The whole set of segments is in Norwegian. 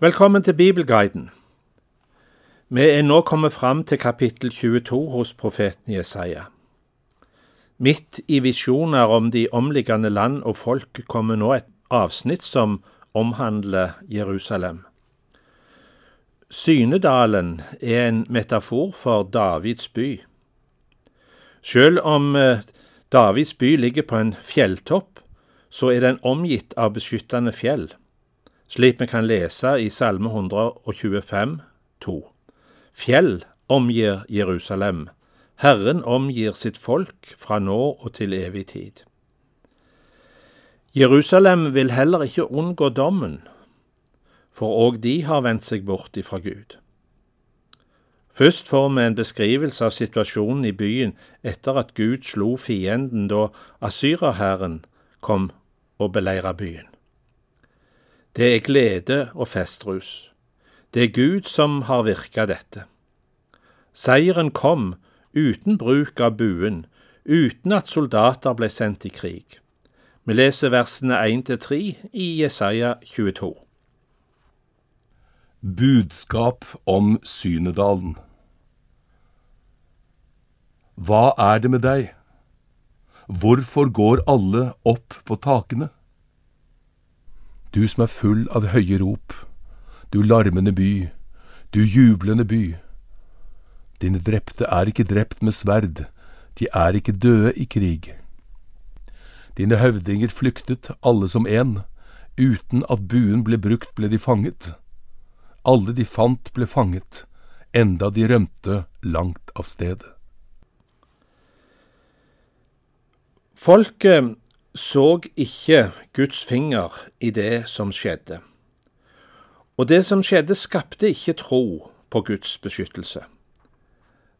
Velkommen til Bibelguiden. Vi er nå kommet fram til kapittel 22 hos profeten Jesaja. Midt i visjoner om de omliggende land og folk kommer nå et avsnitt som omhandler Jerusalem. Synedalen er en metafor for Davids by. Selv om eh, Davids by ligger på en fjelltopp, så er den omgitt av beskyttende fjell slik vi kan lese i Salme 125, 2. Fjell omgir Jerusalem, Herren omgir sitt folk fra nå og til evig tid. Jerusalem vil heller ikke unngå dommen, for òg de har vendt seg bort ifra Gud. Først får vi en beskrivelse av situasjonen i byen etter at Gud slo fienden da asyrerhæren kom og beleira byen. Det er glede og festrus. Det er Gud som har virka dette. Seieren kom uten bruk av buen, uten at soldater ble sendt i krig. Vi leser versene 1–3 i Jesaja 22. Budskap om Synedalen Hva er det med deg? Hvorfor går alle opp på takene? Du som er full av høye rop, du larmende by, du jublende by. Dine drepte er ikke drept med sverd, de er ikke døde i krig. Dine høvdinger flyktet, alle som én, uten at buen ble brukt ble de fanget. Alle de fant ble fanget, enda de rømte langt av stedet. Folket så ikke Guds finger i det som skjedde. Og det som skjedde, skapte ikke tro på Guds beskyttelse.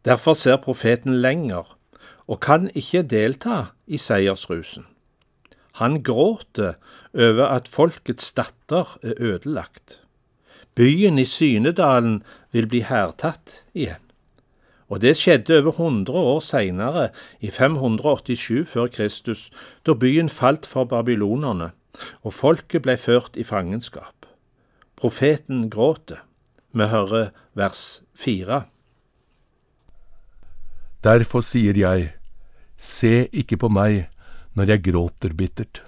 Derfor ser profeten lenger og kan ikke delta i seiersrusen. Han gråter over at folkets datter er ødelagt. Byen i Synedalen vil bli hærtatt igjen og det skjedde over 100 år seinere, i 587 før Kristus, da byen falt for babylonerne, og folket ble ført i fangenskap. Profeten gråter. Vi hører vers fire. Derfor sier jeg, se ikke på meg når jeg gråter bittert.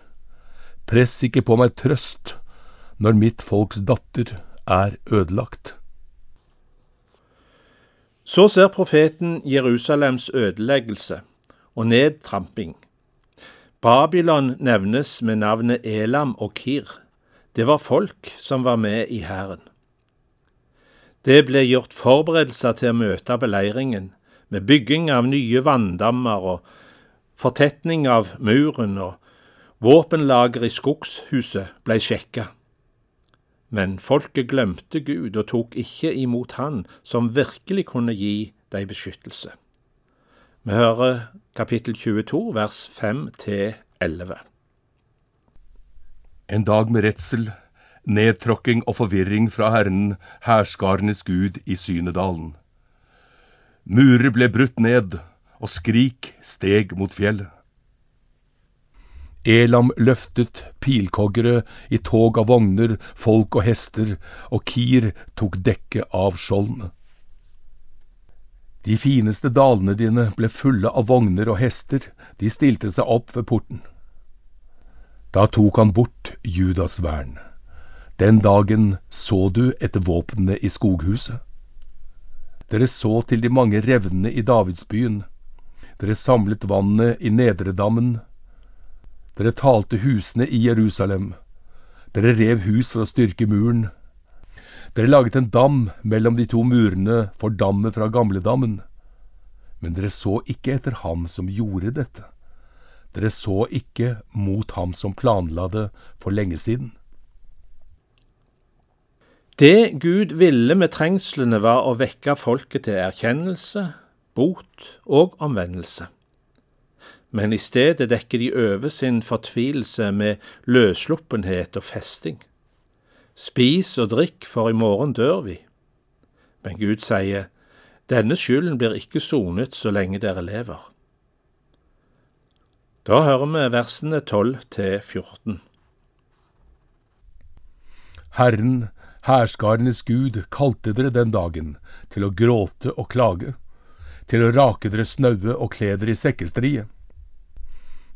Press ikke på meg trøst når mitt folks datter er ødelagt. Så ser profeten Jerusalems ødeleggelse og nedtramping. Babylon nevnes med navnet Elam og Kir. Det var folk som var med i hæren. Det ble gjort forberedelser til å møte beleiringen, med bygging av nye vanndammer og fortetning av muren, og våpenlager i skogshuset ble sjekka. Men folket glemte Gud og tok ikke imot Han som virkelig kunne gi dem beskyttelse. Vi hører kapittel 22, vers 5–11. En dag med redsel, nedtråkking og forvirring fra Herren, hærskarenes Gud i Synedalen. Murer ble brutt ned, og skrik steg mot fjellet. Elam løftet pilkoggere i tog av vogner, folk og hester, og Kir tok dekket av skjoldene. De fineste dalene dine ble fulle av vogner og hester, de stilte seg opp ved porten. Da tok han bort Judas vern. Den dagen så du etter våpnene i skoghuset. Dere så til de mange revnene i Davidsbyen. Dere samlet vannet i Nedredammen dere talte husene i Jerusalem. Dere rev hus for å styrke muren. Dere laget en dam mellom de to murene for dammet fra gamledammen. Men dere så ikke etter ham som gjorde dette. Dere så ikke mot ham som planla det for lenge siden. Det Gud ville med trengslene, var å vekke folket til erkjennelse, bot og omvendelse men i stedet dekker de over sin fortvilelse med løssluppenhet og festing. Spis og drikk, for i morgen dør vi. Men Gud sier, denne skylden blir ikke sonet så lenge dere lever. Da hører vi versene 12 til 14. Herren, Hærskarenes Gud kalte dere den dagen til å gråte og klage, til å rake dere snaue og kle dere i sekkestrie.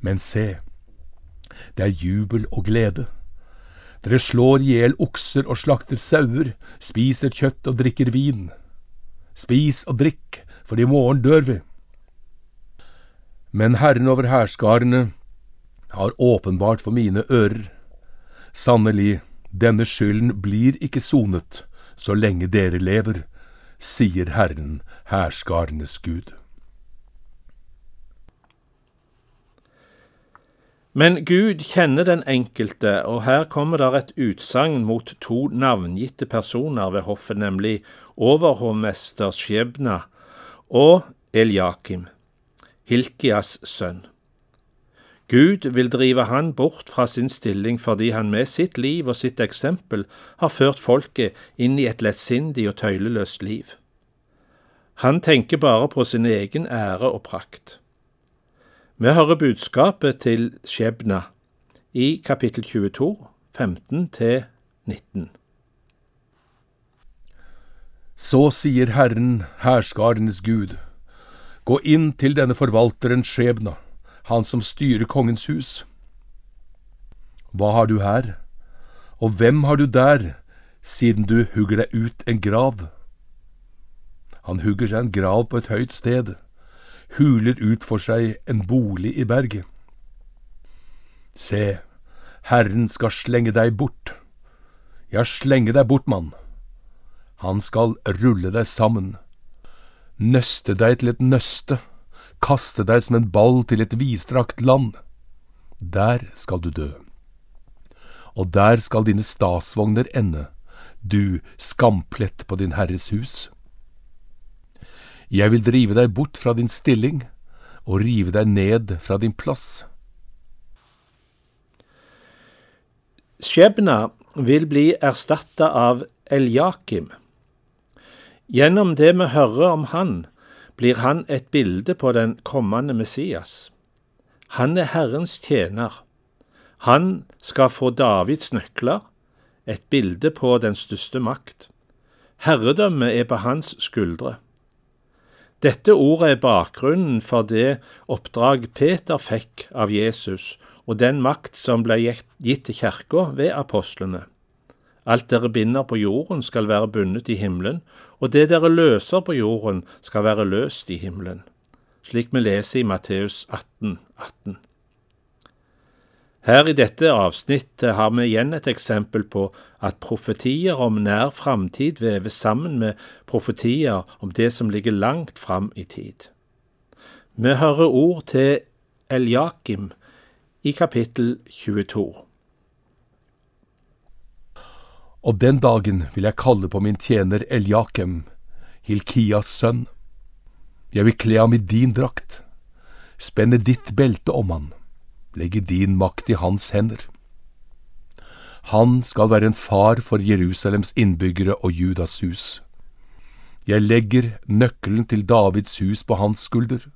Men se, det er jubel og glede. Dere slår i hjel okser og slakter sauer, spiser kjøtt og drikker vin. Spis og drikk, for i morgen dør vi. Men Herren over hærskarene har åpenbart for mine ører. Sannelig, denne skylden blir ikke sonet så lenge dere lever, sier Herren, hærskarenes Gud. Men Gud kjenner den enkelte, og her kommer det et utsagn mot to navngitte personer ved hoffet, nemlig overhovmester Skjebna og Eliakim, Hilkias sønn. Gud vil drive han bort fra sin stilling fordi han med sitt liv og sitt eksempel har ført folket inn i et lettsindig og tøyleløst liv. Han tenker bare på sin egen ære og prakt. Vi hører budskapet til Skjebna i kapittel 22, 15–19. Så sier Herren, hærskarenes Gud, gå inn til denne forvalteren Skjebna han som styrer kongens hus. Hva har du her, og hvem har du der, siden du hugger deg ut en grav? Han hugger seg en grav på et høyt sted, huler ut for seg en bolig i berget. Se, Herren skal slenge deg bort. Ja, slenge deg bort, mann. Han skal rulle deg sammen, nøste deg til et nøste kaste deg som en ball til et vidstrakt land. Der skal du dø. Og der skal dine stasvogner ende, du skamplett på din Herres hus. Jeg vil drive deg bort fra din stilling og rive deg ned fra din plass. Skjebna vil bli erstatta av Eljakim. Gjennom det vi hører om han, blir han et bilde på den kommende Messias. Han er Herrens tjener. Han skal få Davids nøkler, et bilde på den største makt. Herredømmet er på hans skuldre. Dette ordet er bakgrunnen for det oppdrag Peter fikk av Jesus, og den makt som ble gitt til kirka ved apostlene. Alt dere binder på jorden skal være bundet i himmelen, og det dere løser på jorden skal være løst i himmelen. Slik vi leser i Matteus 18, 18. Her i dette avsnittet har vi igjen et eksempel på at profetier om nær framtid veves sammen med profetier om det som ligger langt fram i tid. Vi hører ord til Eljakim i kapittel 22. Og den dagen vil jeg kalle på min tjener Eliakim, Hilkias sønn. Jeg vil kle ham i din drakt, spenne ditt belte om han, legge din makt i hans hender. Han skal være en far for Jerusalems innbyggere og Judas hus. Jeg legger nøkkelen til Davids hus på hans skulder.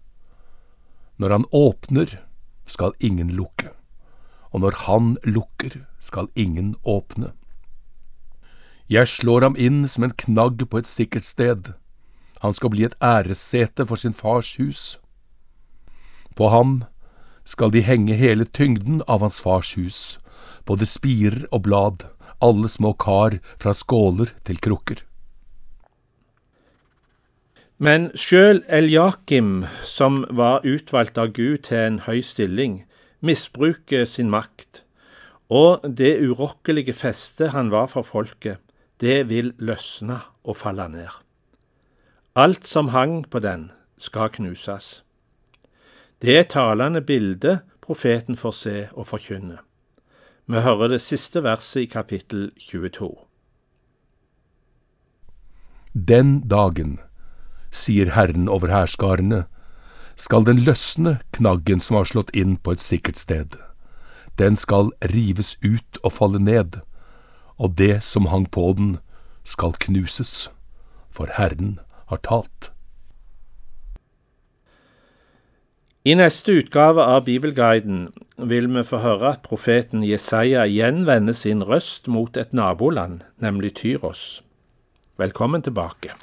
Når han åpner, skal ingen lukke, og når han lukker, skal ingen åpne. Jeg slår ham inn som en knagg på et sikkert sted. Han skal bli et æressete for sin fars hus. På ham skal de henge hele tyngden av hans fars hus, både spirer og blad, alle små kar fra skåler til krukker. Men sjøl Eljakim, som var utvalgt av Gud til en høy stilling, misbruker sin makt, og det urokkelige festet han var for folket, det vil løsne og falle ned. Alt som hang på den, skal knuses. Det er talende bilde profeten får se og forkynne. Vi hører det siste verset i kapittel 22. Den dagen, sier Herren over hærskarene, skal den løsne knaggen som har slått inn på et sikkert sted. Den skal rives ut og falle ned og det som hang på den, skal knuses, for Herren har talt. I neste utgave av Bibelguiden vil vi få høre at profeten Jesaja igjen vender sin røst mot et naboland, nemlig Tyros. Velkommen tilbake.